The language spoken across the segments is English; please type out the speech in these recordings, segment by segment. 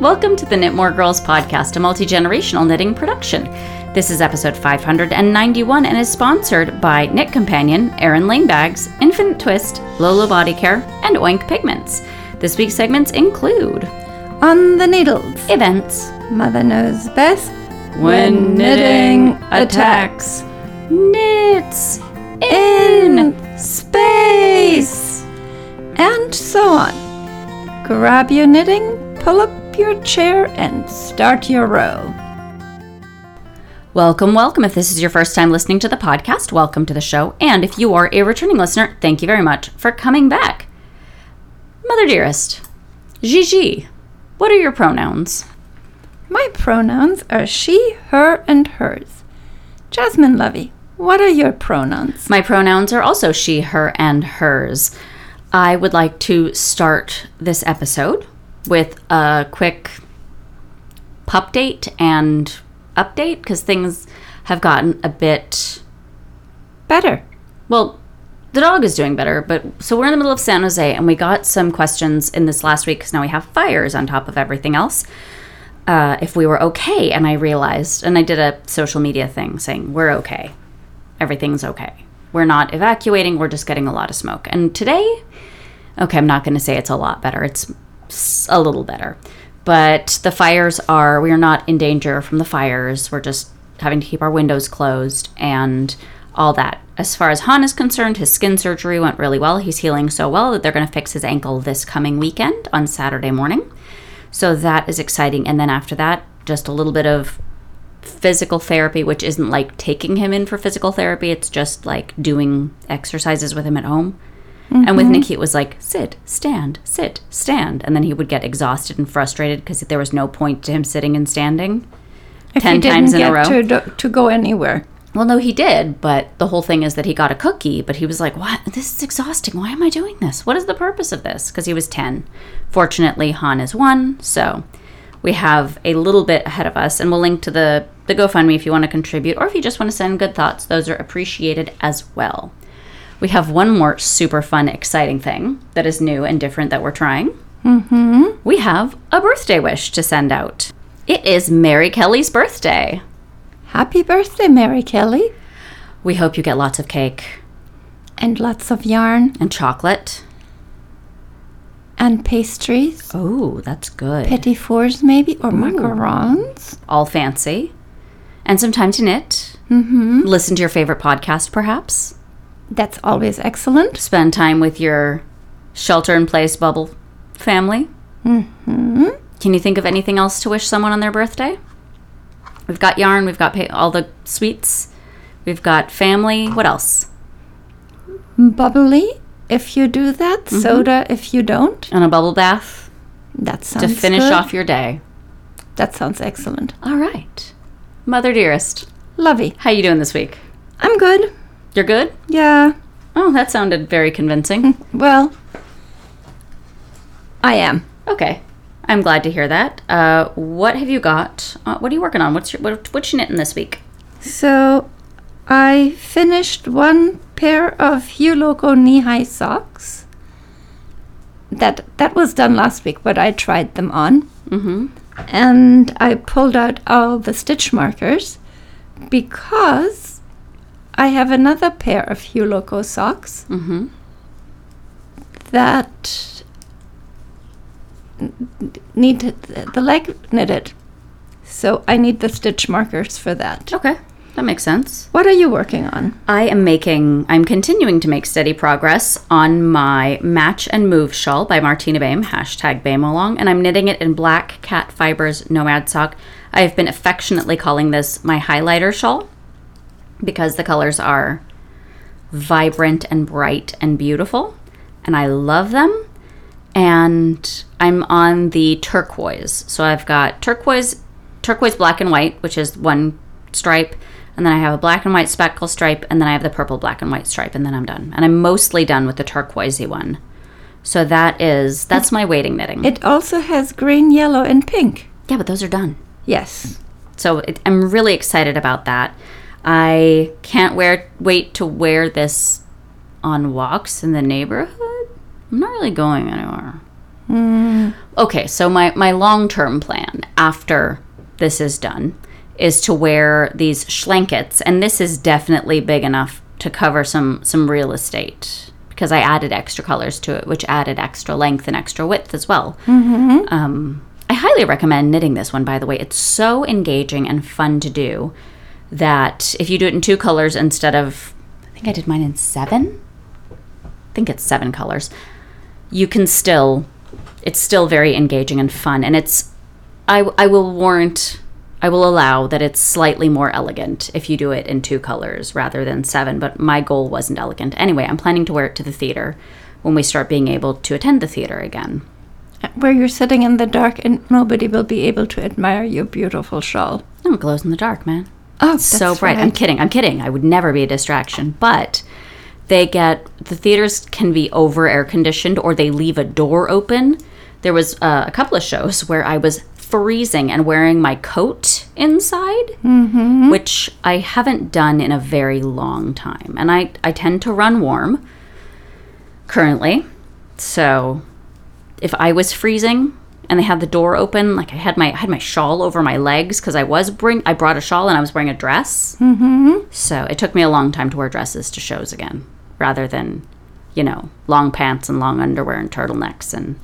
Welcome to the Knitmore Girls podcast, a multi generational knitting production. This is episode 591 and is sponsored by Knit Companion, Erin Lane Bags, Infinite Twist, Lolo Body Care, and Oink Pigments. This week's segments include On the needles. events, Mother knows best. when knitting attacks, knits in space. And so on. Grab your knitting, pull up your chair, and start your row. Welcome, welcome. If this is your first time listening to the podcast, welcome to the show. And if you are a returning listener, thank you very much for coming back. Mother dearest, Gigi, what are your pronouns? My pronouns are she, her, and hers. Jasmine Lovey, what are your pronouns? My pronouns are also she, her, and hers. I would like to start this episode with a quick pup date and update because things have gotten a bit Better. Well, the dog is doing better, but so we're in the middle of San Jose, and we got some questions in this last week because now we have fires on top of everything else. Uh, if we were okay, and I realized, and I did a social media thing saying we're okay, everything's okay. We're not evacuating, we're just getting a lot of smoke. And today, okay, I'm not going to say it's a lot better. It's a little better, but the fires are. We are not in danger from the fires. We're just having to keep our windows closed and all that. As far as Han is concerned, his skin surgery went really well. He's healing so well that they're going to fix his ankle this coming weekend on Saturday morning. So that is exciting. And then after that, just a little bit of physical therapy, which isn't like taking him in for physical therapy, it's just like doing exercises with him at home. And with mm-hmm. Nikki, it was like sit, stand, sit, stand. And then he would get exhausted and frustrated because there was no point to him sitting and standing. If 10 you didn't times in a row. To, do- to go anywhere. Well, no, he did, but the whole thing is that he got a cookie, but he was like, What? This is exhausting. Why am I doing this? What is the purpose of this? Because he was 10. Fortunately, Han is 1, so we have a little bit ahead of us, and we'll link to the, the GoFundMe if you want to contribute, or if you just want to send good thoughts. Those are appreciated as well. We have one more super fun, exciting thing that is new and different that we're trying. Mm-hmm. We have a birthday wish to send out. It is Mary Kelly's birthday. Happy birthday, Mary Kelly. We hope you get lots of cake. And lots of yarn and chocolate. and pastries. Oh, that's good. Petit fours, maybe, or macarons. All fancy. And some time to knit. Mm-hmm. Listen to your favorite podcast, perhaps. That's always excellent. Spend time with your shelter in place bubble family. Mm-hmm. Can you think of anything else to wish someone on their birthday? We've got yarn, we've got pa- all the sweets, we've got family. What else? Bubbly, if you do that. Soda, if you don't. And a bubble bath That sounds to finish good. off your day. That sounds excellent. All right. Mother dearest, Lovey. how you doing this week? I'm good. You're good? Yeah. Oh, that sounded very convincing. Well, I am. Okay, I'm glad to hear that. Uh, what have you got? Uh, what are you working on? What's your what, what's you knitting this week? So, I finished one pair of Hue Loco knee-high socks. That that was done last week, but I tried them on, Mm-hmm. and I pulled out all the stitch markers because I have another pair of Hue Loco socks Mm-hmm. that need the leg knitted. So I need the stitch markers for that. Okay, that makes sense. What are you working on? I am making. I'm continuing to make steady progress on my Match and Move shawl by Martina Behm. Hashtag Behm along, and I'm knitting it in black cat fibers nomad sock. I have been affectionately calling this my highlighter shawl because the colors are vibrant and bright and beautiful, and I love them. And I'm on the turquoise. So I've got turquoise, turquoise black and white, which is one stripe, and then I have a black and white speckle stripe, and then I have the purple black and white stripe, and then I'm done. And I'm mostly done with the turquoisey one. So that is that's my waiting knitting. It also has green, yellow, and pink. yeah, but those are done. Yes. So it, I'm really excited about that. I can't wear wait to wear this on walks in the neighborhood. I'm not really going anywhere. Okay, so my, my long term plan after this is done is to wear these schlankets, and this is definitely big enough to cover some some real estate because I added extra colors to it, which added extra length and extra width as well. Um, I highly recommend knitting this one, by the way. It's so engaging and fun to do that if you do it in two colors instead of, I think I did mine in seven. I think it's seven colors. You can still, it's still very engaging and fun, and it's, I I will warrant, I will allow that it's slightly more elegant if you do it in two colors rather than seven. But my goal wasn't elegant anyway. I'm planning to wear it to the theater when we start being able to attend the theater again. Where you're sitting in the dark and nobody will be able to admire your beautiful shawl. No, it glows in the dark, man. Oh, so bright. I'm kidding. I'm kidding. I would never be a distraction. But they get the theaters can be over air conditioned or they leave a door open. There was uh, a couple of shows where I was freezing and wearing my coat inside, which I haven't done in a very long time. And I, I tend to run warm currently. So if I was freezing and they had the door open, like I had my I had my shawl over my legs because I was bring I brought a shawl and I was wearing a dress. Mm-hmm. So it took me a long time to wear dresses to shows again, rather than, you know, long pants and long underwear and turtlenecks and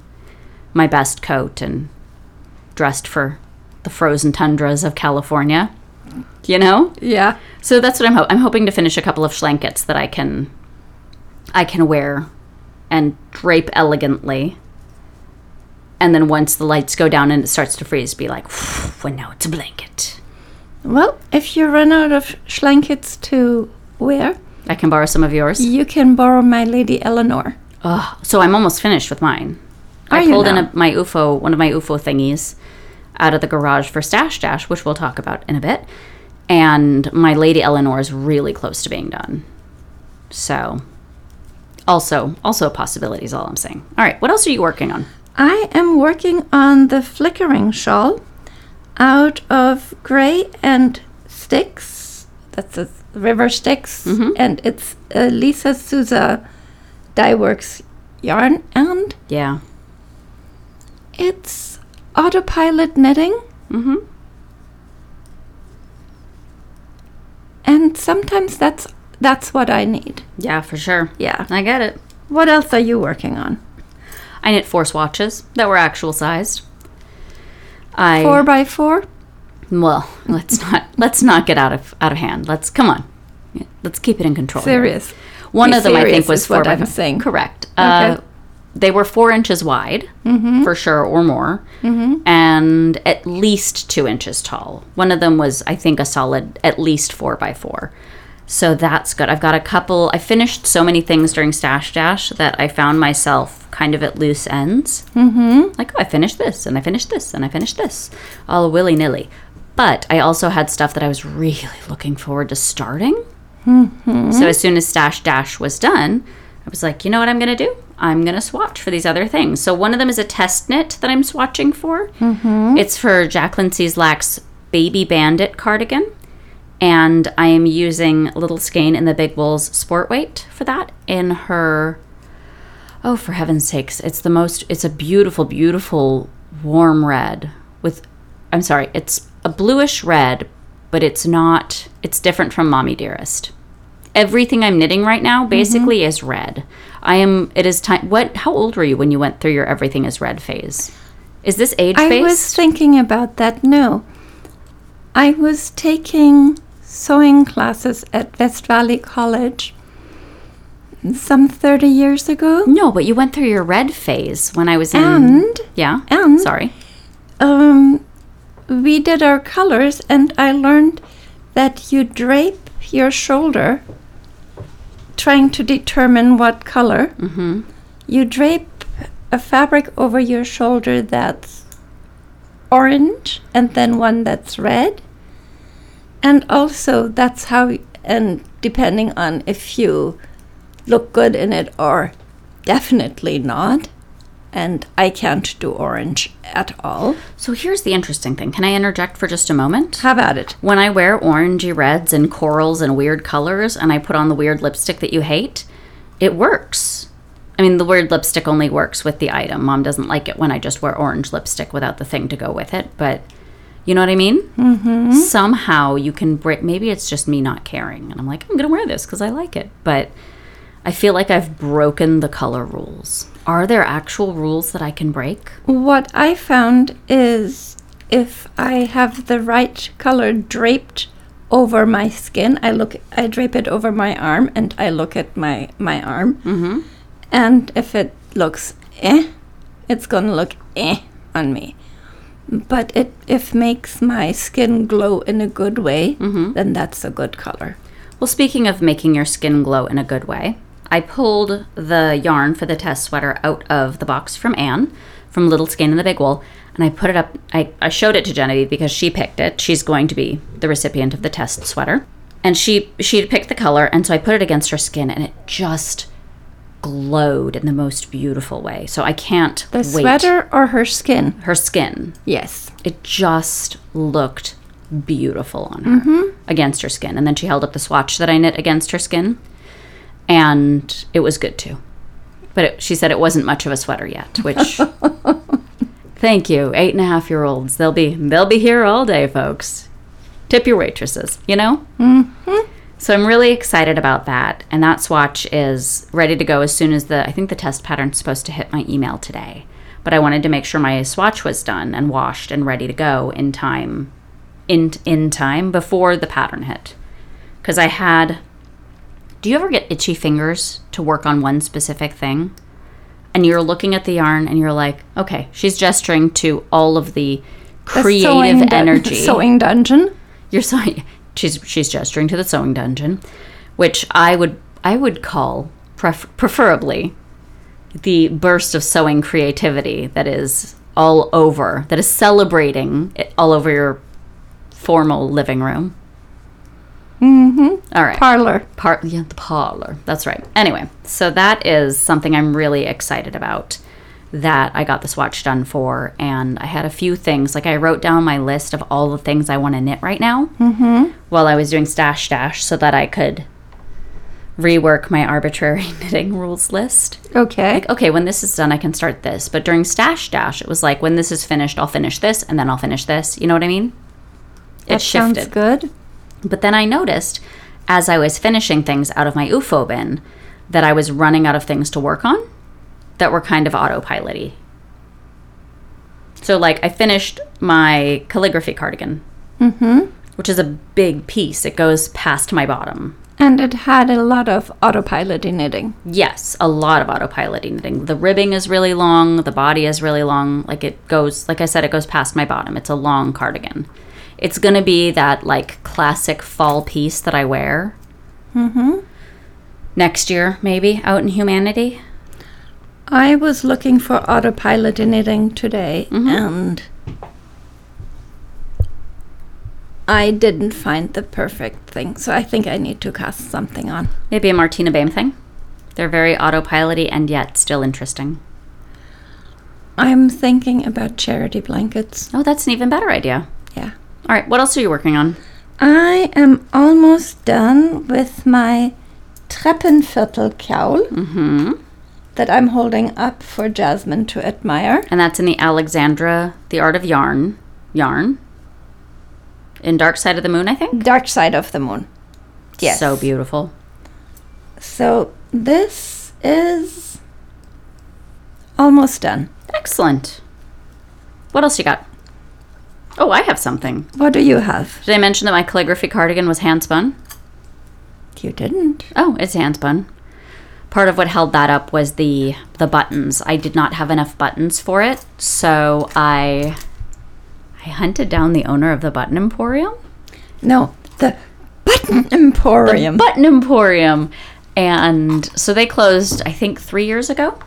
my best coat and dressed for the frozen tundras of California. You know. Yeah. So that's what I'm ho- I'm hoping to finish a couple of schlankets that I can I can wear and drape elegantly. And then once the lights go down and it starts to freeze, be like, well, now it's a blanket. Well, if you run out of schlankets to wear, I can borrow some of yours. you can borrow my Lady Eleanor. Ugh, so I'm almost finished with mine. Are I pulled in a, my UFO, one of my UFO thingies, out of the garage for Stash Dash, which we'll talk about in a bit. And my Lady Eleanor is really close to being done. So, also, also a possibility is all I'm saying. All right, what else are you working on? I am working on the flickering shawl out of gray and sticks. That's a river sticks, and it's uh, Lisa Souza Dye Works yarn, and Yeah. it's autopilot knitting. Mm-hmm. And sometimes that's that's what I need. Yeah, for sure. Yeah. I get it. What else are you working on? I knit four swatches that were actual sized. I Four by four. well, let's not let's not get out of out of hand. Let's come on. Yeah, Let's keep it in control. here. Serious. One Be of them, I think, was four what by I'm saying. Correct. Uh, they were four inches wide, for sure, or more, and at least two inches tall. One of them was, I think, a solid at least four by four. So that's good. I've got a couple. I finished so many things during Stash Dash that I found myself kind of at loose ends. Mm-hmm. Like, oh, I finished this, and I finished this, and I finished this, all willy nilly. But I also had stuff that I was really looking forward to starting. So as soon as Stash Dash was done, I was like, you know what I'm going to do? I'm going to swatch for these other things. So one of them is a test knit that I'm swatching for. It's for Jacqueline Cieslak's Baby Bandit cardigan. And I am using Little Skein in the Big Wool's Sport Weight for that in her. Oh, for heaven's sakes. It's the most. It's a beautiful, beautiful warm red with. I'm sorry. It's a bluish red, but it's not. It's different from Mommy Dearest everything I'm knitting right now mm-hmm. basically is red. I am. It is time. What? How old were you when you went through your everything is red phase? Is this age I was thinking about that. No. I was taking sewing classes at West Valley College some 30 years ago. no, but you went through your red phase when I was in. And yeah. and Sorry. um, we did our colors, and I learned that you drape your shoulder trying to determine what color. Mm-hmm. You drape a fabric over your shoulder that's orange and then one that's red. And also, that's how, and depending on if you look good in it or definitely not. And I can't do orange at all. So here's the interesting thing. Can I interject for just a moment? How about it. When I wear orangey reds and corals and weird colors, and I put on the weird lipstick that you hate, it works. I mean, the word lipstick only works with the item. Mom doesn't like it when I just wear orange lipstick without the thing to go with it, but you know what I mean? Mm-hmm. Somehow you can break. Maybe it's just me not caring, and I'm like, I'm gonna wear this because I like it. But I feel like I've broken the color rules. Are there actual rules that I can break? What I found is if I have the right color draped over my skin, I look, I drape it over my arm, and I look at my my arm. Mm-hmm. And if it looks eh, it's gonna look eh on me. But it if makes my skin glow in a good way, Mm-hmm. then that's a good color. Well, speaking of making your skin glow in a good way, I pulled the yarn for the test sweater out of the box from Anne from Little Skein in the Big Wool, and I put it up. I, I showed it to Genevieve because she picked it. She's going to be the recipient of the test sweater, and she she picked the color, and so I put it against her skin, and it just glowed in the most beautiful way. So I can't The wait. sweater or her skin? her skin, Yes. it just looked beautiful on her against her skin. And then she held up the swatch that I knit against her skin, and it was good too. But it, she said it wasn't much of a sweater yet, which thank you, eight and a half year olds. They'll be they'll be here all day, folks. Tip your waitresses, you know. Mm-hmm. So I'm really excited about that, and that swatch is ready to go as soon as the I think the test pattern's supposed to hit my email today. But I wanted to make sure my swatch was done and washed and ready to go in time, in in time before the pattern hit, because I had. Do you ever get itchy fingers to work on one specific thing? And you're looking at the yarn and you're like, okay, she's gesturing to all of the The sewing creative energy. sewing dungeon. You're sewing. She's she's gesturing to the sewing dungeon, which I would I would call pref- preferably the burst of sewing creativity that is all over that is celebrating it all over your formal living room. Mm-hmm. All right. Parlor. Par- yeah, the parlor. That's right. Anyway, so that is something I'm really excited about that I got the swatch done for. And I had a few things, like I wrote down my list of all the things I want to knit right now Mm-hmm. while I was doing Stash Dash so that I could rework my arbitrary knitting rules list. Okay. Like, okay, when this is done, I can start this. But during Stash Dash, it was like, when this is finished, I'll finish this and then I'll finish this. You know what I mean? that shifted. sounds good. But then I noticed as I was finishing things out of my UFO bin that I was running out of things to work on that were kind of autopilot So, like, I finished my calligraphy cardigan, Mm-hmm. which is a big piece. It goes past my bottom. And it had a lot of autopilot knitting. Yes, a lot of autopilot knitting. The ribbing is really long, the body is really long. Like, it goes, like I said, it goes past my bottom. It's a long cardigan. It's gonna be that, like, classic fall piece that I wear Mm-hmm. next year, maybe, out in humanity. I was looking for autopilot knitting today, Mhm. and I didn't find the perfect thing. So I think I need to cast something on. Maybe a Martina Behm thing. They're very autopiloty and yet still interesting. I'm thinking about charity blankets. Oh, that's an even better idea. Yeah. All right, what else are you working on? I am almost done with my Treppenviertel-Kaul Mm-hmm. That I'm holding up for Jasmine to admire. And that's in the Alexandra, The Art of Yarn, yarn. In Dark Side of the Moon, I think. Dark Side of the Moon. Yes. So beautiful. So this is almost done. Excellent. What else you got? Oh, I have something. What do you have? Did I mention that my calligraphy cardigan was hand spun? You didn't. Oh, it's hand spun. Part of what held that up was the the buttons. I did not have enough buttons for it, so I I hunted down the owner of the Button Emporium. No, the Button Emporium. The Button Emporium. And so they closed, I think, three years ago.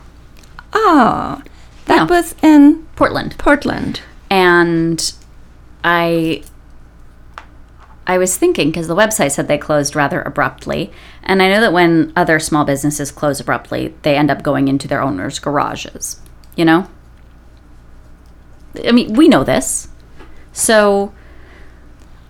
Ah, that Yeah. was in Portland. Portland. And I I was thinking because the website said they closed rather abruptly, and I know that when other small businesses close abruptly, they end up going into their owners' garages. You know. I mean, we know this. So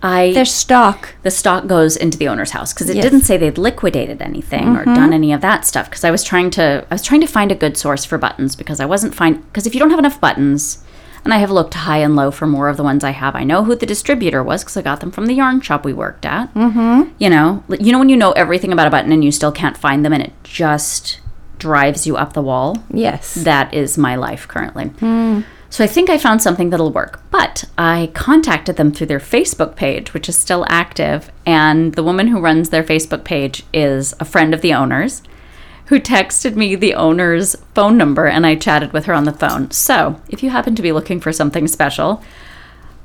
I Their stock. the stock goes into the owner's house because it Yes. didn't say they'd liquidated anything or mm-hmm. done any of that stuff because I was trying to I was trying to find a good source for buttons because I wasn't find because if you don't have enough buttons and I have looked high and low for more of the ones I have I know who the distributor was because I got them from the yarn shop we worked at mm-hmm. you know you know when you know everything about a button and you still can't find them and it just drives you up the wall Yes. that is my life currently. So I think I found something that'll work. But I contacted them through their Facebook page, which is still active. And the woman who runs their Facebook page is a friend of the owners who texted me the owner's phone number and I chatted with her on the phone. So if you happen to be looking for something special,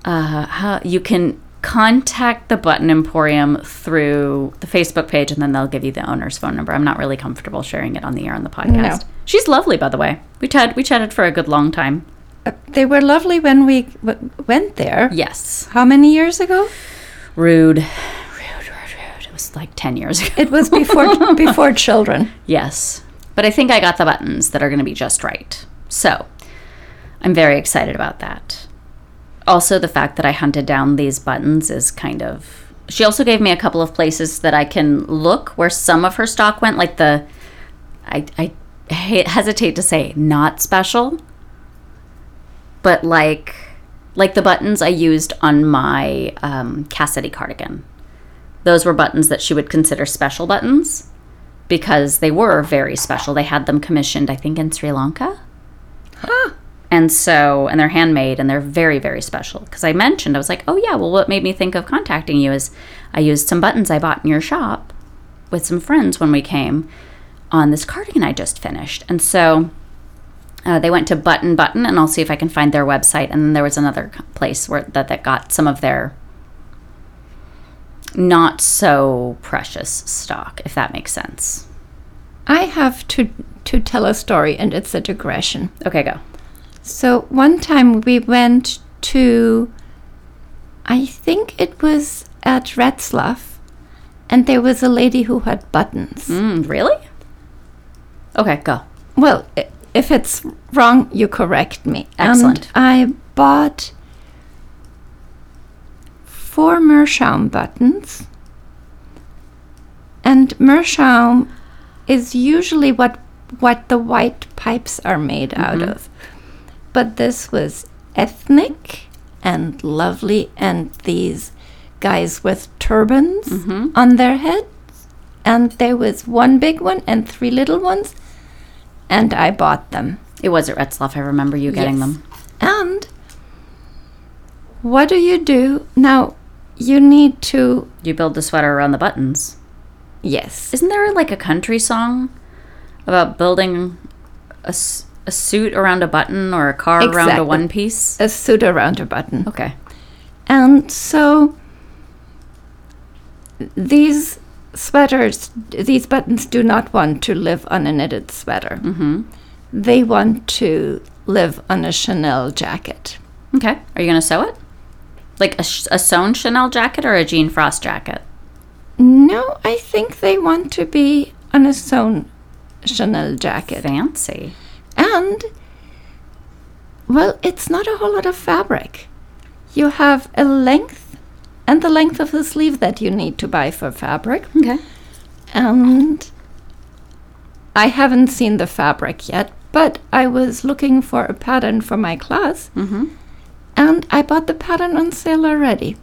uh, you can contact the Button Emporium through the Facebook page and then they'll give you the owner's phone number. I'm not really comfortable sharing it on the air on the podcast. She's lovely, by the way. We chat we chatted for a good long time. Uh, They were lovely when we w- went there. Yes. How many years ago? Rude. Like 10 years ago. It was before before children. Yes. But I think I got the buttons that are going to be just right. So I'm very excited about that. Also, the fact that I hunted down these buttons is kind of. She also gave me a couple of places that I can look where some of her stock went, like the. I, I hesitate to say not special, but like like the buttons I used on my um, Cassidy cardigan. Those were buttons that she would consider special buttons because they were very special. They had them commissioned, I think, in Sri Lanka. And so, and they're handmade and they're very, very special. Because I mentioned, I was like, oh, yeah, well, what made me think of contacting you is I used some buttons I bought in your shop with some friends when we came on this cardigan I just finished. And so uh, they went to Button Button, and I'll see if I can find their website. And then there was another place where that, that got some of their not so precious stock, if that makes sense. I have to to tell a story, and it's a digression. Okay, go. So one time we went to, I think it was at Retzlaff, and there was a lady who had buttons. Mm, really? Okay, go. Well, if it's wrong, you correct me. Excellent. And I bought four Meerschaum buttons. And Meerschaum is usually what what the white pipes are made out mm-hmm. of. But this was ethnic and lovely and these guys with turbans mm-hmm. on their heads. And there was one big one and three little ones and I bought them. It was at Retzlaff. I remember you getting Yes. them. And what do you do? Now, you need to. You build the sweater around the buttons. Yes. Isn't there like a country song about building a, a suit around a button or a car around a one piece? A suit around a button. Okay. And so these sweaters, these buttons do not want to live on a knitted sweater. Mm-hmm. They want to live on a Chanel jacket. Okay. Are you going to sew it? Like a, a sewn Chanel jacket or a Jean Frost jacket? No, I think they want to be on a sewn Chanel jacket. Fancy. And, well, it's not a whole lot of fabric. You have a length and the length of the sleeve that you need to buy for fabric. Okay. And I haven't seen the fabric yet, but I was looking for a pattern for my class. Mm-hmm. And I bought the pattern on sale already.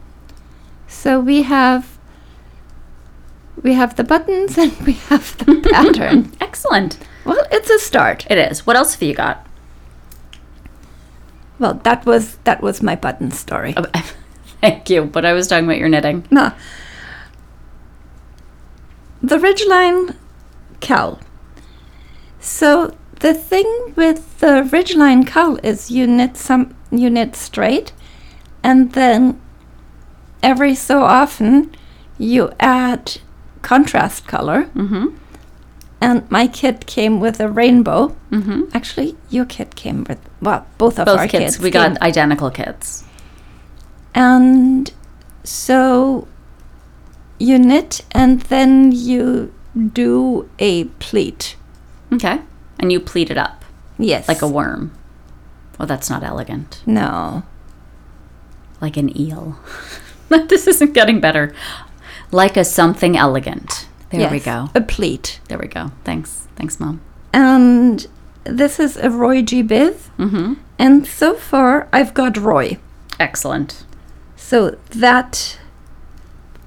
So we have we have the buttons and we have the pattern. Excellent. well, it's a start. It is. What else have you got? Well, that was that was my button story. Oh, Thank you. But I was talking about your knitting. No. The Ridgeline cowl. So the thing with the Ridgeline cowl is you knit some you knit straight and then every so often you add contrast color Mm-hmm. and my kit came with a rainbow. Mm-hmm. Actually, your kit came with well, both of Both our kits. kits. We came got identical kits. And so you knit and then you do a pleat. Okay. And you pleat it up Yes. like a worm. Well, that's not elegant. No. Like an eel. this isn't getting better. Like a something elegant. There we go. A pleat. There we go. Thanks. Thanks, Mom. And this is a Roy G. Biv. Mm-hmm. And so far, I've got Roy. Excellent. So that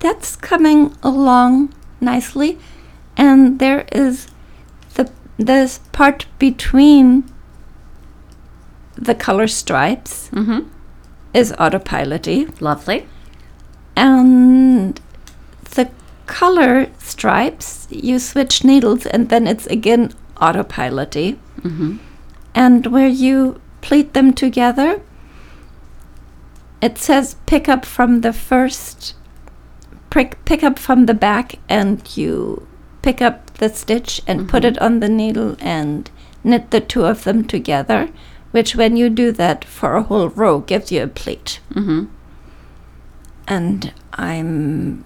that's coming along nicely, and there is the this part between the color stripes Mm-hmm. is autopiloty, Lovely. and the color stripes you switch needles, and then it's again autopiloty. Mm-hmm. and where you pleat them together, it says pick up from the first, pick, pick up from the back, and you pick up the stitch and put Mhm. it on the needle and knit the two of them together, which when you do that for a whole row gives you a pleat. Mm-hmm. And I'm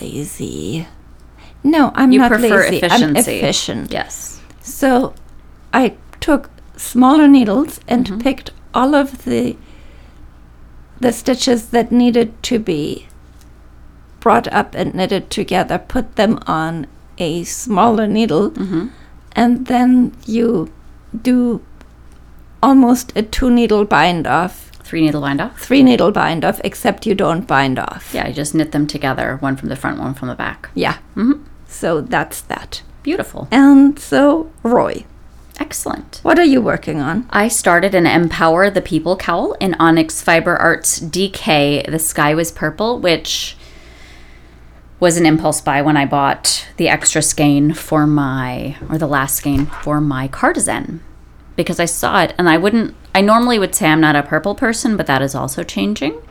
lazy. No, I'm You not prefer lazy. efficiency. I'm efficient. Yes. So I took smaller needles and Mhm. picked all of the the stitches that needed to be brought up and knitted together, put them on a smaller needle, Mm-hmm. and then you do almost a two needle bind off, Three needle bind off. three needle bind off, except you don't bind off. Yeah, you just knit them together, one from the front, one from the back. Yeah. Mm-hmm. So that's that. Beautiful. And so, Roy, Excellent. what are you working on? I started an Empower the People cowl in Onyx Fiber Arts DK. The Sky Was Purple, which was an impulse buy when I bought the extra skein for my, or the last skein for my cardigan. Because I saw it and I wouldn't, I normally would say I'm not a purple person, but that is also changing.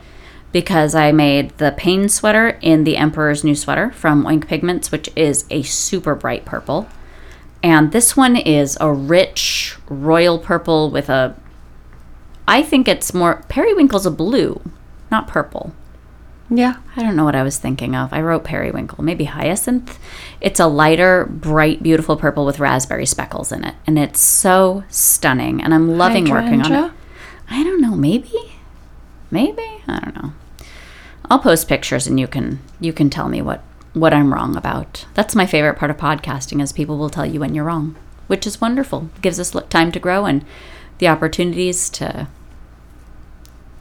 Because I made the pain sweater in the Emperor's New Sweater from Oink Pigments, which is a super bright purple. And this one is a rich royal purple with a. I think it's more. Periwinkle's a blue, not purple. Yeah. I don't know what I was thinking of. I wrote periwinkle, maybe hyacinth. It's a lighter, bright, beautiful purple with raspberry speckles in it. And it's so stunning. And I'm loving working on it. I don't know, maybe? Maybe? I don't know. I'll post pictures and you can you can tell me what what I'm wrong about. That's my favorite part of podcasting is people will tell you when you're wrong, which is wonderful. It gives us time to grow and the opportunities to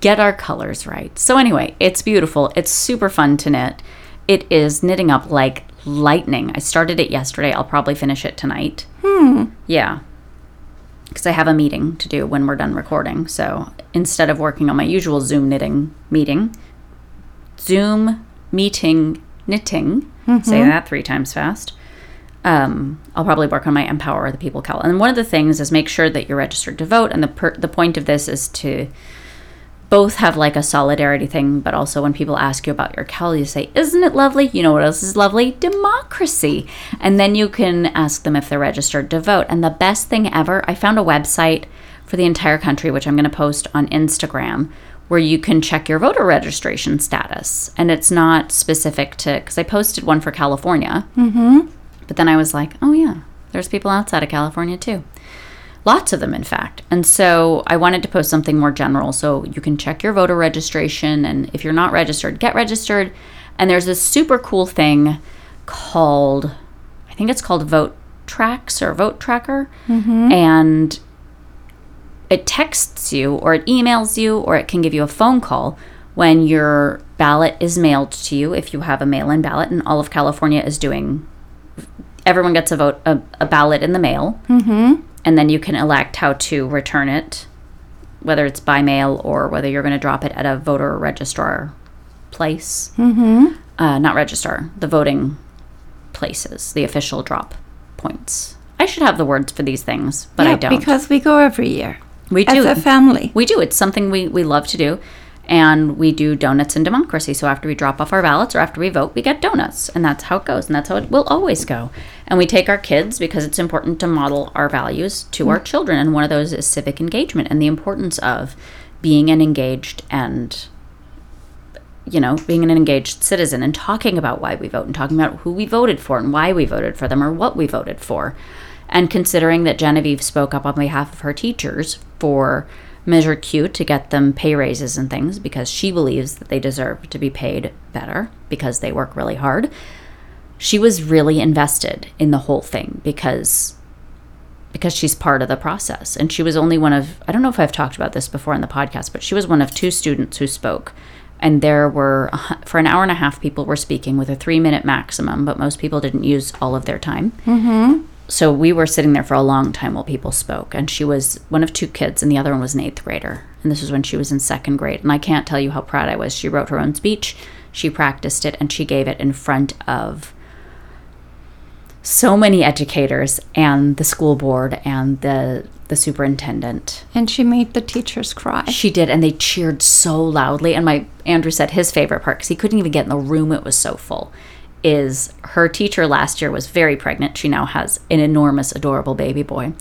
get our colors right. So anyway, it's beautiful. It's super fun to knit. It is knitting up like lightning. I started it yesterday. I'll probably finish it tonight. Hmm. Yeah. Because I have a meeting to do when we're done recording. So instead of working on my usual Zoom knitting meeting, Zoom meeting knitting, say that three times fast, um, I'll probably work on my Empower the People cowl. And one of the things is make sure that you're registered to vote. And the, per- the point of this is to both have like a solidarity thing, but also when people ask you about your Cal, you say, Isn't it lovely? You know what else is lovely? Democracy. And then you can ask them if they're registered to vote. And the best thing ever, I found a website for the entire country, which I'm going to post on Instagram, where you can check your voter registration status. And it's not specific to, because I posted one for California, Mm-hmm. but then I was like, oh yeah, there's people outside of California too. Lots of them, in fact. And so I wanted to post something more general so you can check your voter registration. And if you're not registered, get registered. And there's this super cool thing called, I think it's called Vote Tracks or Vote Tracker. And it texts you or it emails you or it can give you a phone call when your ballot is mailed to you if you have a mail-in ballot and all of california is doing everyone gets a vote a, a ballot in the mail Mm-hmm. And then you can elect how to return it whether it's by mail or whether you're going to drop it at a voter registrar place Mm-hmm. uh, not registrar the voting places the official drop points i should have the words for these things but yeah, i don't because we go every year we do. as a family. we do. It's something we, we love to do. And we do donuts in democracy. So after we drop off our ballots or after we vote, we get donuts. And that's how it goes. And that's how it will always go. And we take our kids because it's important to model our values to our children. And one of those is civic engagement and the importance of being an engaged and you know, being an engaged citizen and talking about why we vote and talking about who we voted for and why we voted for them or what we voted for. And considering that Genevieve spoke up on behalf of her teachers for Measure Q to get them pay raises and things because she believes that they deserve to be paid better because they work really hard. She was really invested in the whole thing because because she's part of the process. And she was only one of I don't know if I've talked about this before in the podcast, but she was one of two students who spoke. And there were for an hour and a half people were speaking with a 3 minute maximum, but most people didn't use all of their time mm-hmm. So we were sitting there for a long time while people spoke and she was one of two kids and the other one was an eighth grader. And this was when she was in second grade. And i can't tell you how proud i was. She wrote her own speech she practiced it and she gave it in front of so many educators and the school board and the the superintendent. And she made the teachers cry. she did and they cheered so loudly. And my andrew said his favorite part because he couldn't even get in the room. It was so full is her teacher last year was very pregnant. She now has an enormous adorable baby boy.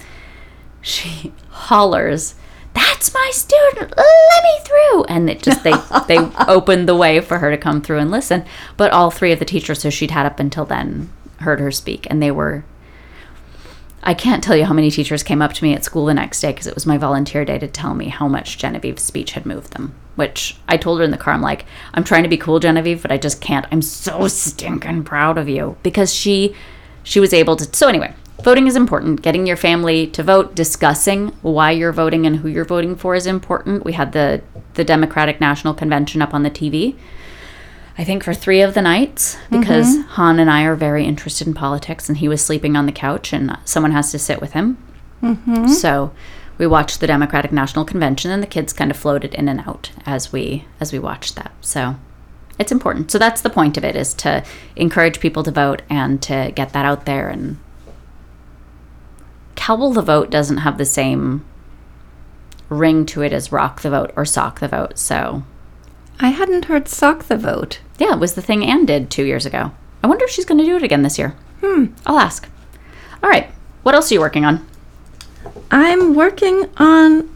She hollers that's my student let me through. And it just they they opened the way for her to come through and listen. But all three of the teachers who she'd had up until then heard her speak and they were I can't tell you how many teachers came up to me at school the next day because it was my volunteer day to tell me how much Genevieve's speech had moved them. Which I told her in the car, I'm like, I'm trying to be cool, Genevieve, but I just can't. I'm so stinking proud of you because she she was able to. So anyway, voting is important. Getting your family to vote, discussing why you're voting and who you're voting for is important. We had the the Democratic National Convention up on the TV. I think for three of the nights because mm-hmm. Han and I are very interested in politics, and he was sleeping on the couch, and someone has to sit with him. Mm-hmm. So we watched the Democratic National Convention, and the kids kind of floated in and out as we as we watched that. So it's important. So that's the point of it: is to encourage people to vote and to get that out there. And Cowell the vote doesn't have the same ring to it as Rock the vote or Sock the vote. So I hadn't heard sock the vote. yeah, it was the thing Anne did two years ago. I wonder if she's going to do it again this year. Hmm. I'll ask. All right. What else are you working on? I'm working on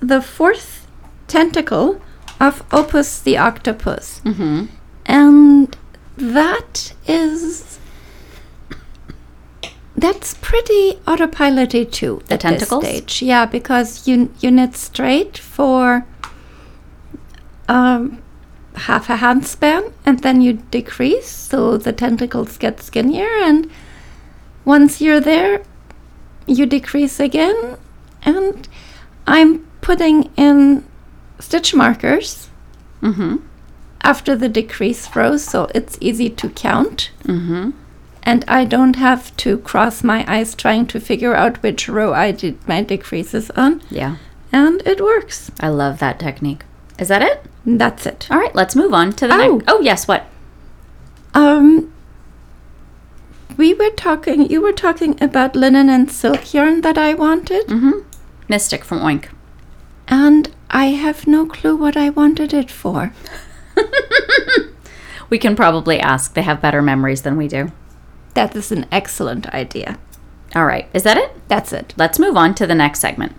the fourth tentacle of Opus the Octopus. Mm-hmm. And that is. That's pretty autopiloty too. The at this tentacles? stage. Yeah, because you you knit straight for um, half a hand span, and then you decrease, so the tentacles get skinnier. And once you're there, you decrease again, and I'm putting in stitch markers Mm-hmm. after the decrease rows, so it's easy to count. Mm-hmm. And I don't have to cross my eyes trying to figure out which row I did my decreases on. Yeah. And it works. I love that technique. Is that it? That's it. All right, let's move on to the Oh. next. Oh, yes, what? Um, we were talking, you were talking about linen and silk yarn that I wanted, Mm-hmm. Mystic from Oink. and I have no clue what I wanted it for. We can probably ask. They have better memories than we do. That is an excellent idea. All right, is that it? That's it. Let's move on to the next segment.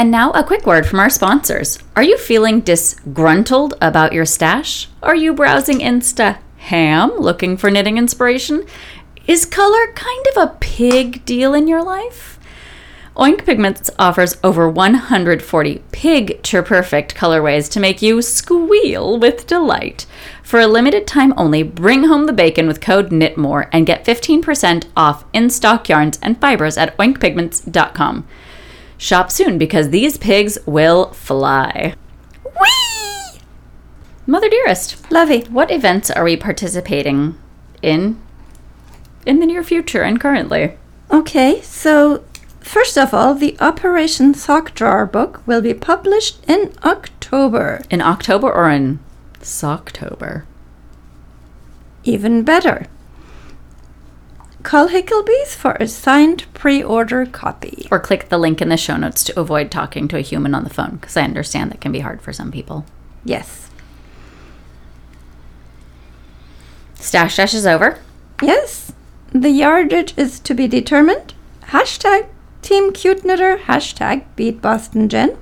And now a quick word from our sponsors. Are you feeling disgruntled about your stash? Are you browsing Insta ham looking for knitting inspiration? Is color kind of a pig deal in your life? Oink Pigments offers over 140 picture perfect colorways to make you squeal with delight. For a limited time only, bring home the bacon with code KNITMORE and get 15% off in stock yarns and fibers at oinkpigments.com. Shop soon because these pigs will fly. Whee! Mother dearest, Lovey. what events are we participating in in the near future and currently? Okay, so first of all, the Operation Sock Drawer book will be published in October. In October or in Socktober? Even better. Call Hicklebees for a signed pre order copy. Or click the link in the show notes to avoid talking to a human on the phone because I understand that can be hard for some people. Yes. Stash Dash is over. Yes, the yardage is to be determined. Hashtag Team Cute Knitter, hashtag Beat Boston Jen.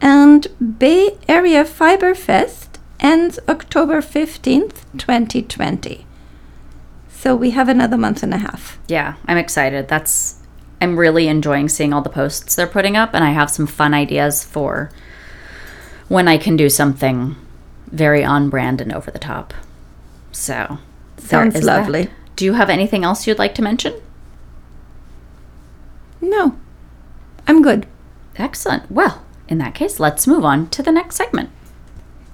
And Bay Area Fiber Fest ends October 15th, 2020. So we have another month and a half. Yeah, I'm excited. That's I'm really enjoying seeing all the posts they're putting up, and I have some fun ideas for when I can do something very on brand and over the top. So, Sounds is that. lovely. Do you have anything else you'd like to mention? No, I'm good. Excellent. Well, in that case, let's move on to the next segment.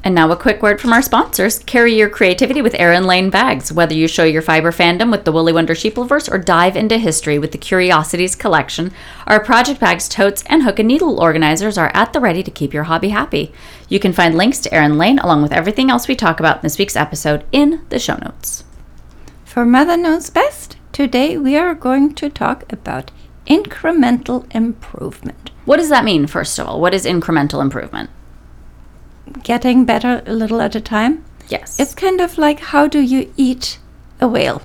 And now a quick word from our sponsors. Carry your creativity with Erin Lane bags. Whether you show your fiber fandom with the Woolly Wonder Sheepleverse or dive into history with the Curiosities collection, our project bags, totes, and hook and needle organizers are at the ready to keep your hobby happy. You can find links to Erin Lane along with everything else we talk about in this week's episode in the show notes. For Mother Knows Best, today we are going to talk about incremental improvement. What does that mean, first of all? What is incremental improvement? Getting better a little at a time. Yes. It's kind of like how do you eat a whale?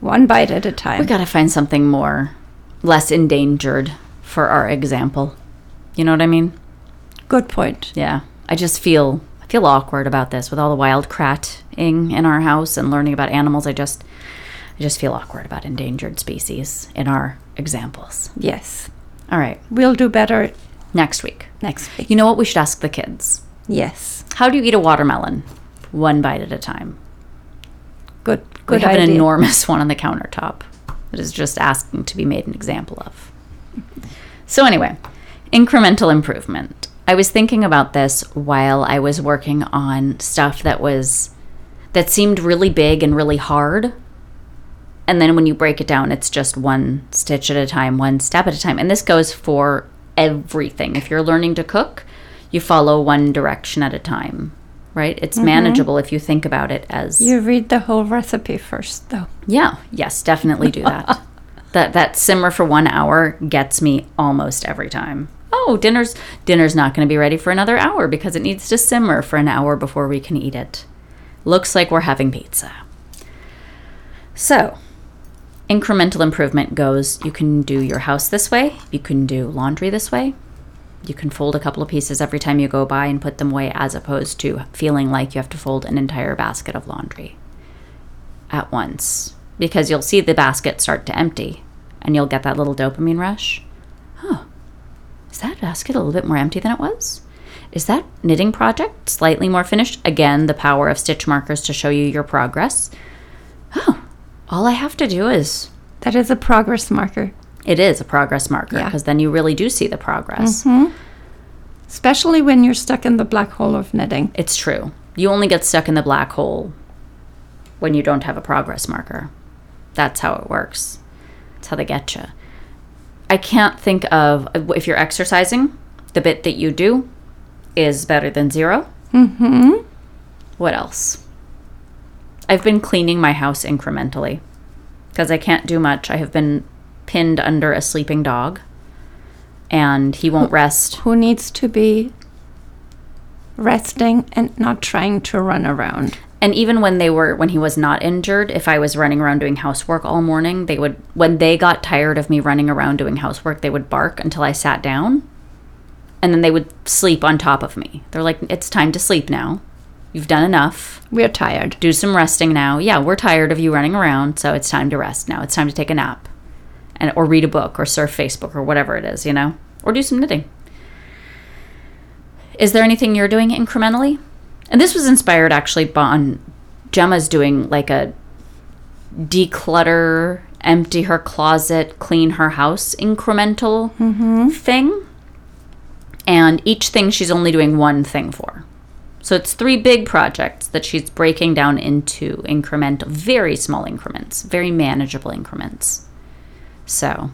One bite at a time. We got to find something more, less endangered for our example. You know what I mean? Good point. Yeah. I just feel I feel awkward about this with all the wild kratting in our house and learning about animals. I just I just feel awkward about endangered species in our examples. Yes. All right. We'll do better Next week. next week. You know what we should ask the kids? Yes. How do you eat a watermelon? One bite at a time. Good Good. We have idea. an enormous one on the countertop that is just asking to be made an example of. So, anyway, incremental improvement. I was thinking about this while I was working on stuff that was that seemed really big and really hard. And then when you break it down, it's just one stitch at a time, one step at a time. And this goes for everything. If you're learning to cook, you follow one direction at a time, right? It's mm-hmm. manageable if you think about it as You read the whole recipe first though. yeah, yes, definitely do that. that that simmer for 1 hour gets me almost every time. Oh, dinner's dinner's not going to be ready for another hour because it needs to simmer for an hour before we can eat it. Looks like we're having pizza. So, incremental improvement goes you can do your house this way, you can do laundry this way. You can fold a couple of pieces every time you go by and put them away as opposed to feeling like you have to fold an entire basket of laundry at once because you'll see the basket start to empty and you'll get that little dopamine rush. Huh. Is that basket a little bit more empty than it was? Is that knitting project slightly more finished? Again, the power of stitch markers to show you your progress. Oh, all I have to do is. That is a progress marker. It is a progress marker Yeah. because then you really do see the progress. Especially when you're stuck in the black hole of knitting. It's true. You only get stuck in the black hole when you don't have a progress marker. That's how it works. That's how they get you. I can't think of if you're exercising, the bit that you do is better than zero. Mm-hmm. What else? I've been cleaning my house incrementally because I can't do much. I have been pinned under a sleeping dog and he won't rest. Who needs to be resting and not trying to run around? And even when they were when he was not injured, if I was running around doing housework all morning, they would when they got tired of me running around doing housework, they would bark until I sat down. And then they would sleep on top of me. They're like, "It's time to sleep now. You've done enough. We're tired. Do some resting now. Yeah, we're tired of you running around, so it's time to rest now. It's time to take a nap." And or read a book or surf Facebook or whatever it is, you know? Or do some knitting. Is there anything you're doing incrementally? And this was inspired actually by on Gemma's doing like a declutter, empty her closet, clean her house incremental mm-hmm. thing. And each thing she's only doing one thing for. So it's three big projects that she's breaking down into incremental, very small increments, very manageable increments. So,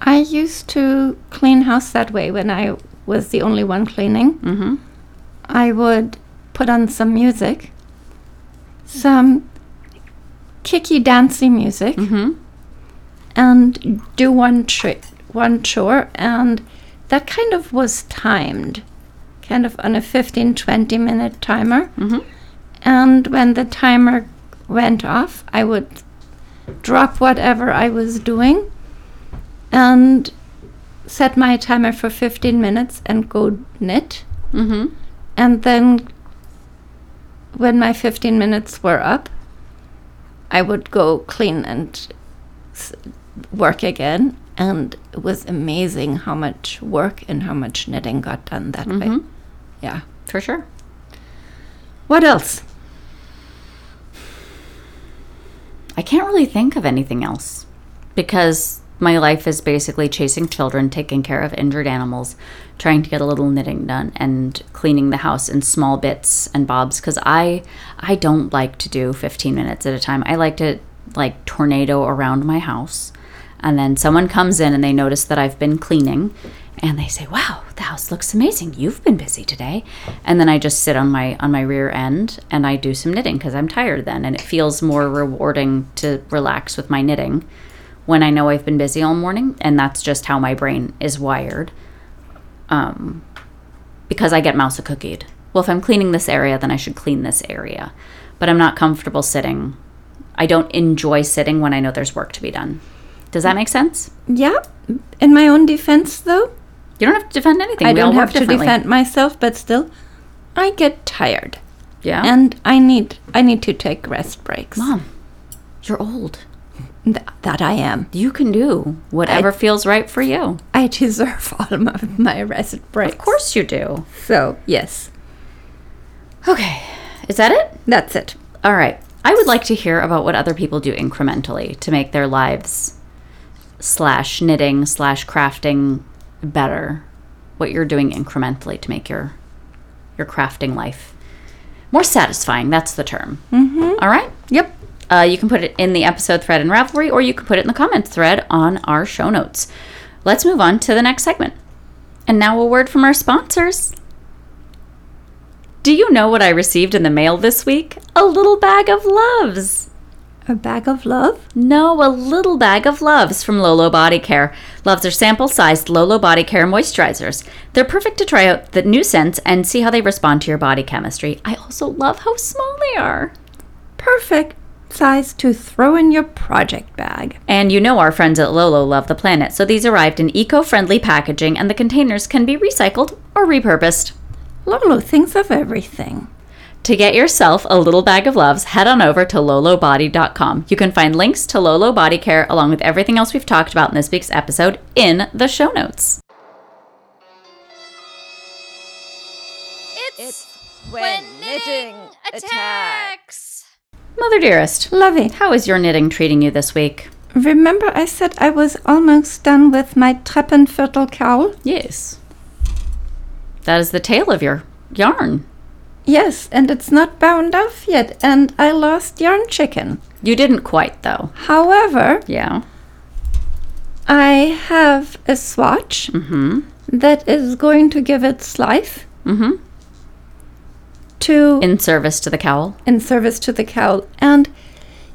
I used to clean house that way when I was the only one cleaning. mhm. I would put on some music, some kicky dancey music, Mhm. and do one tri- one chore, and that kind of was timed, kind of on a 15 20 minute timer. Mhm. And when the timer went off, I would drop whatever I was doing and set my timer for 15 minutes and go knit. Mhm. And then when my 15 minutes were up, I would go clean and s- work again. And it was amazing how much work and how much knitting got done that way. Yeah. For sure. What else? I can't really think of anything else because my life is basically chasing children, taking care of injured animals, trying to get a little knitting done, and cleaning the house in small bits and bobs. Because I, I don't like to do 15 minutes at a time. I like to like tornado around my house, and then someone comes in and they notice that I've been cleaning, and they say, "Wow, the house looks amazing. You've been busy today." And then I just sit on my on my rear end and I do some knitting because I'm tired then, and it feels more rewarding to relax with my knitting when I know I've been busy all morning, and that's just how my brain is wired. Um, because I get mouse cookied. Well, if I'm cleaning this area, then I should clean this area. But I'm not comfortable sitting. I don't enjoy sitting when I know there's work to be done. Does that make sense? Yeah. In my own defense, though, You don't have to defend anything. I We don't have to defend myself, but still, I get tired, Yeah. and I need I need to take rest breaks. Mom, you're old. Th- that I am. You can do whatever feels right for you. I deserve all of my rest breaks. Of course you do. So yes, Okay. Is that it? that's it. All right. I would like to hear about what other people do incrementally to make their lives slash knitting slash crafting better. What you're doing incrementally to make your your crafting life more satisfying. That's the term. Mm-hmm. All right. Yep. Uh, you can put it in the episode thread in Ravelry, or you can put it in the comments thread on our show notes. Let's move on to the next segment. And now a word from our sponsors. Do you know what I received in the mail this week? A little bag of loves. A bag of love. No, a little bag of Loves from Lolo Body Care. Loves are sample sized Lolo Body Care moisturizers. They're perfect to try out the new scents and see how they respond to your body chemistry. I also love how small they are. Perfect size to throw in your project bag. And you know our friends at Lolo love the planet, so these arrived in eco friendly packaging and the containers can be recycled or repurposed. Lolo thinks of everything. To get yourself a little bag of loves, head on over to lolobody.com. You can find links to Lolo Body Care along with everything else we've talked about in this week's episode in the show notes. It's, when knitting attacks. Mother dearest, Lovey, how is your knitting treating you this week? remember I said I was almost done with my Treppenviertel cowl? Yes. That is the tail of your yarn. Yes, and it's not bound off yet, and I lost yarn chicken. You didn't quite, though. However, Yeah. I have a swatch Mm-hmm. that is going to give its life Mm-hmm. to In service to the cowl. in service to the cowl. And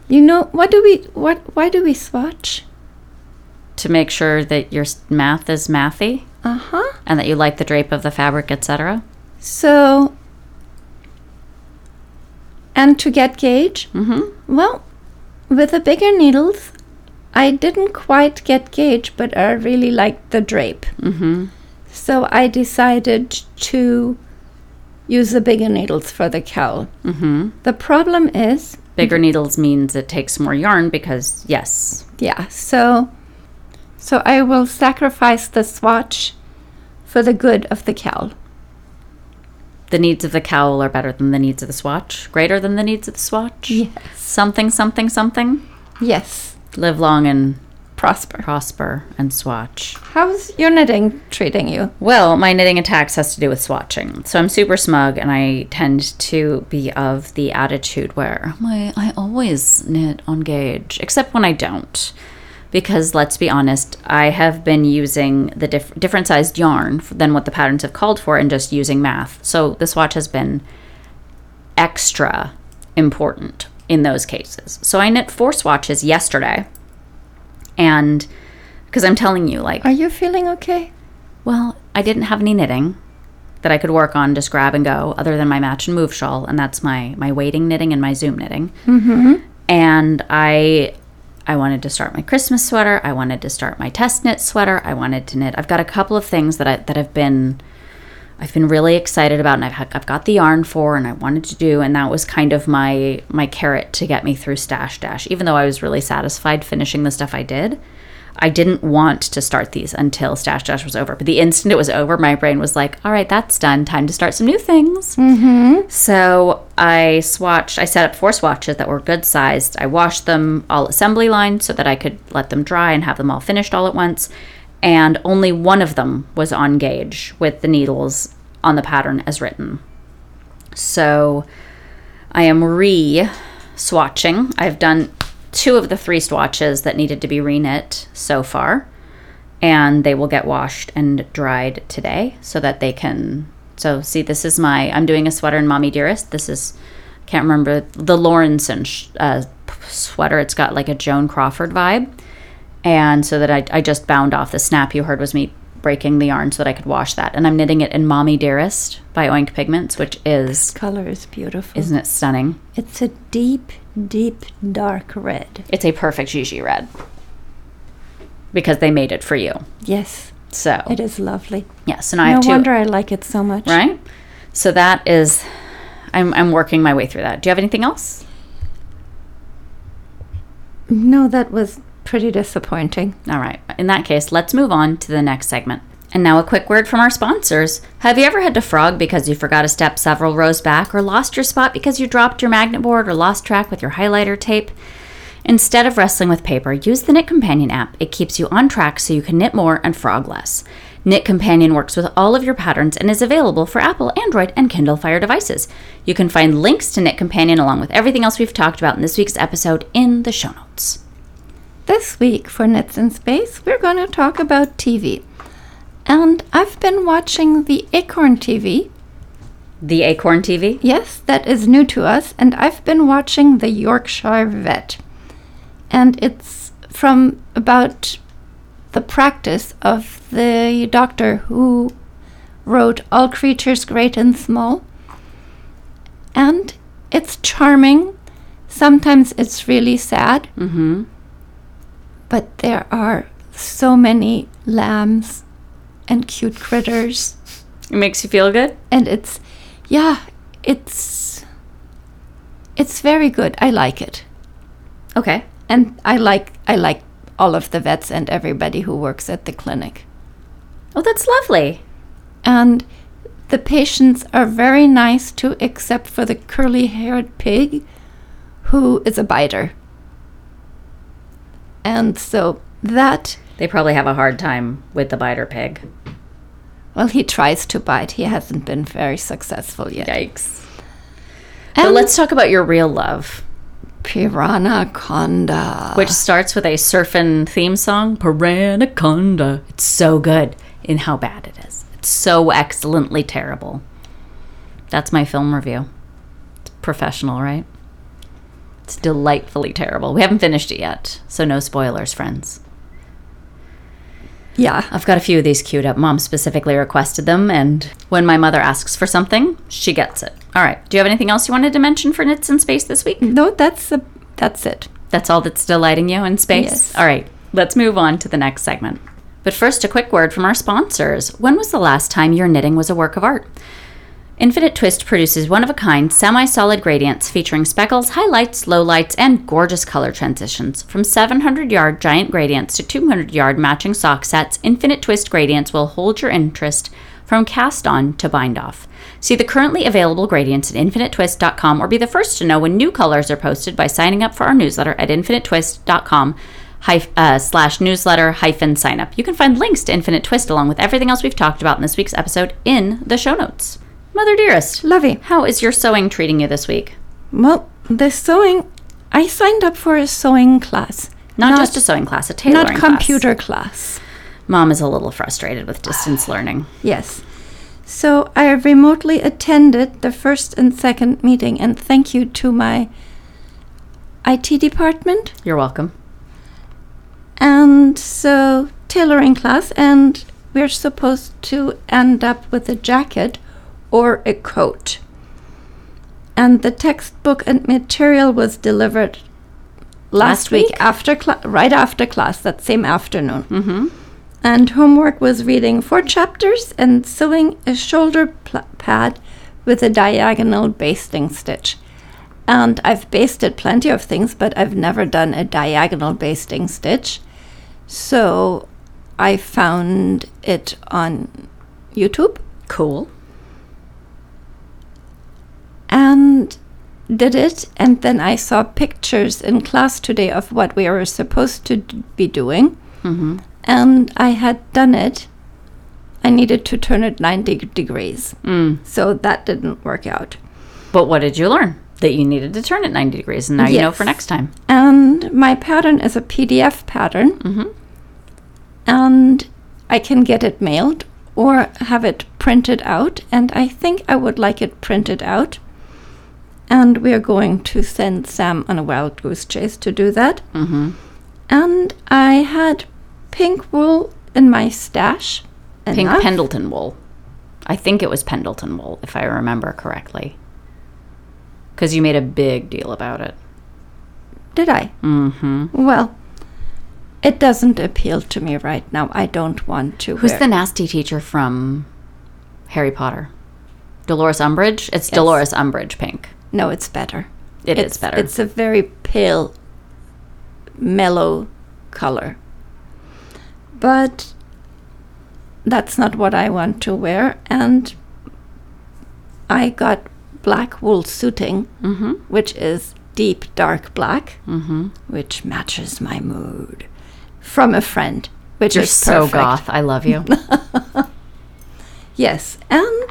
you know what do we what why do we swatch? To make sure that your math is mathy Uh-huh. and that you like the drape of the fabric, etc. So and to get gauge, Mm-hmm. well, with the bigger needles, I didn't quite get gauge, but I really liked the drape. Mm-hmm. So I decided to use the bigger needles for the cowl. Mm-hmm. The problem is, Bigger needles means it takes more yarn because, yes. yeah, so so I will sacrifice the swatch for the good of the cowl. The needs of the cowl are better than the needs of the swatch, greater than the needs of the swatch. Yes. Something, something, something. Yes. Live long and Prosper. prosper and swatch. How's your knitting treating you? Well, my knitting attacks has to do with swatching. So I'm super smug and I tend to be of the attitude where my I always knit on gauge, except when I don't. Because let's be honest, I have been using the diff- different sized yarn than what the patterns have called for and just using math. So the swatch has been extra important in those cases. So I knit four swatches yesterday. And because I'm telling you, like, Are you feeling okay? well, I didn't have any knitting that I could work on, just grab and go, other than my match and move shawl, and that's my my waiting knitting and my Zoom knitting. Mm-hmm. And I I wanted to start my Christmas sweater. I wanted to start my test knit sweater. I wanted to knit. I've got a couple of things that I that have been I've been really excited about, and I've I've got the yarn for, and I wanted to do, and that was kind of my my carrot to get me through stash dash. Even though I was really satisfied finishing the stuff I did, I didn't want to start these until Stash Dash was over. But the instant it was over, my brain was like, all right, that's done. Time to start some new things. Mm-hmm. So I swatched, I set up four swatches that were good sized. I washed them all assembly line so that I could let them dry and have them all finished all at once. And only one of them was on gauge with the needles on the pattern as written. So I am re swatching. I've done two of the three swatches that needed to be reknit so far, and they will get washed and dried today so that they can. So, see, this is my. I'm doing a sweater in Mommy Dearest. This is, can't remember, the Lawrenson sh- uh, sweater. It's got like a Joan Crawford vibe. And so that I, I just bound off the snap you heard was me breaking the yarn so that I could wash that. And I'm knitting it in Mommy Dearest by Oink Pigments, which is, this Color is beautiful. isn't it stunning? It's a deep, deep dark red. It's a perfect Gigi red because they made it for you. Yes, So it is lovely. yes, and I No have two. wonder I like it so much. Right. So that is, I'm I'm working my way through that. Do you have anything else? No, that was pretty disappointing. All right. In that case, let's move on to the next segment. And now a quick word from our sponsors. Have you ever had to frog because you forgot a step several rows back, or lost your spot because you dropped your magnet board, or lost track with your highlighter tape? Instead of wrestling with paper, use the Knit Companion app. It keeps you on track so you can knit more and frog less. Knit Companion works with all of your patterns and is available for Apple, Android, and Kindle Fire devices. You can find links to Knit Companion along with everything else we've talked about in this week's episode in the show notes. This week for Knits in Space, we're going to talk about TV. And I've been watching the Acorn TV. The Acorn TV? Yes, that is new to us. And I've been watching the Yorkshire Vet. And it's from about the practice of the doctor who wrote All Creatures Great and Small. And it's charming. Sometimes it's really sad. Mm-hmm. But there are so many lambs and cute critters. It makes you feel good? And it's, yeah, it's, it's very good. I like it. Okay. And I like, I like all of the vets and everybody who works at the clinic. Oh, that's lovely. And the patients are very nice too, except for the curly haired pig who is a biter. And so that, They probably have a hard time with the biter pig. well, he tries to bite. He hasn't been very successful yet. Yikes. But And let's talk about your real love, Piranaconda. which starts with a surfing theme song, Piranaconda. It's so good in how bad it is. It's so excellently terrible. That's my film review. It's professional, right? It's delightfully terrible. We haven't finished it yet, so no spoilers, friends. yeah. I've got a few of these queued up. Mom specifically requested them, and when my mother asks for something, she gets it. All right. Do you have anything else you wanted to mention for Knits in Space this week? No, that's a, that's it. That's all that's delighting you in space? Yes. All right. Let's move on to the next segment. But first, a quick word from our sponsors. When was the last time your knitting was a work of art? Infinite Twist produces one of a kind semi solid gradients featuring speckles, highlights, lowlights, and gorgeous color transitions. From 700 yard giant gradients to 200 yard matching sock sets, Infinite Twist gradients will hold your interest from cast on to bind off. See the currently available gradients at infiniteTwist.com or be the first to know when new colors are posted by signing up for our newsletter at infiniteTwist.com hyph- uh, slash newsletter hyphen sign up. You can find links to Infinite Twist along with everything else we've talked about in this week's episode in the show notes. Mother dearest, Lovey. how is your sewing treating you this week? Well, the sewing, I signed up for a sewing class. Not, just a sewing class, a tailoring Not class. computer class. Mom is a little frustrated with distance learning. Yes. So I remotely attended the first and second meeting, and thank you to my IT department. You're welcome. And so, tailoring class, and we're supposed to end up with a jacket or a coat. And the textbook and material was delivered Last last, week, week? after cla- right after class, that same afternoon. Mm-hmm. And homework was reading four chapters and sewing a shoulder pl- pad with a diagonal basting stitch. And I've basted plenty of things, but I've never done a diagonal basting stitch. So I found it on YouTube Cool. And did it. And then I saw pictures in class today of what we were supposed to d- be doing. Mm-hmm. And I had done it. I needed to turn it 90 degrees. Mm. So that didn't work out. But what did you learn? That you needed to turn it 90 degrees, and now you know for next time. And my pattern is a PDF pattern. Mhm. And I can get it mailed or have it printed out. And I think I would like it printed out. And we are going to send Sam on a wild goose chase to do that. Mm-hmm. And I had pink wool in my stash. Pink Enough. Pendleton wool. I think it was Pendleton wool, if I remember correctly. Because you made a big deal about it. Did I? Mm-hmm. Well, it doesn't appeal to me right now. I don't want to. Who's wear- the nasty teacher from Harry Potter? Dolores Umbridge? It's Yes. Dolores Umbridge pink. No, it's better. It is it's, better. It's a very pale, mellow color. But that's not what I want to wear. And I got black wool suiting, mm-hmm. which is deep dark black, Mm-hmm. which matches my mood, from a friend, which You're is so perfect. goth. I love you. Yes, and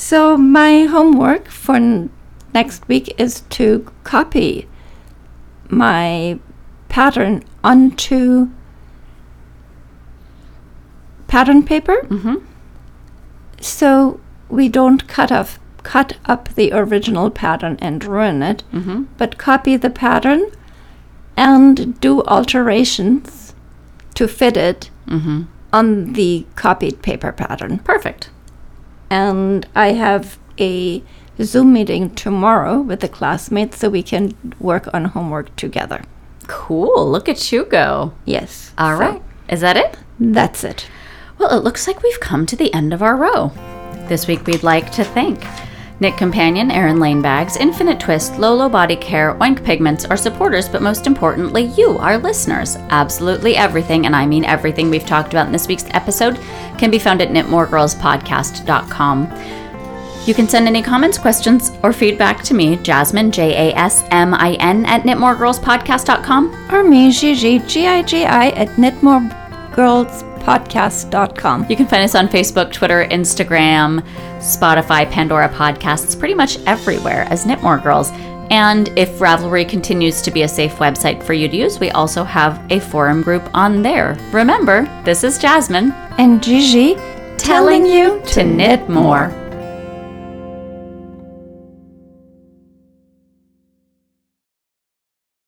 so my homework for n- next week is to copy my pattern onto pattern paper mm-hmm. so we don't cut off cut up the original pattern and ruin it Mm-hmm. but copy the pattern and do alterations to fit it Mm-hmm. on the copied paper pattern Perfect. And I have a Zoom meeting tomorrow with the classmates so we can work on homework together. Cool. Look at you go. Yes. All so right. Is that it? That's it. Well, it looks like we've come to the end of our row. This week we'd like to thank Knit Companion, Erin Lane Bags, Infinite Twist, Lolo Body Care, Oink Pigments, are supporters, but most importantly, you, our listeners. Absolutely everything, and I mean everything we've talked about in this week's episode, can be found at knitmoregirlspodcast.com. You can send any comments, questions, or feedback to me, Jasmine, J A S M I N, at knitmoregirlspodcast.com. Or me, Gigi, G-I-G-I at knitmoregirlspodcast.com. You can find us on Facebook, Twitter, Instagram, Spotify, Pandora Podcasts, pretty much everywhere as Knitmore Girls. And if Ravelry continues to be a safe website for you to use, we also have a forum group on there. Remember, this is Jasmine And Gigi telling you to knit more.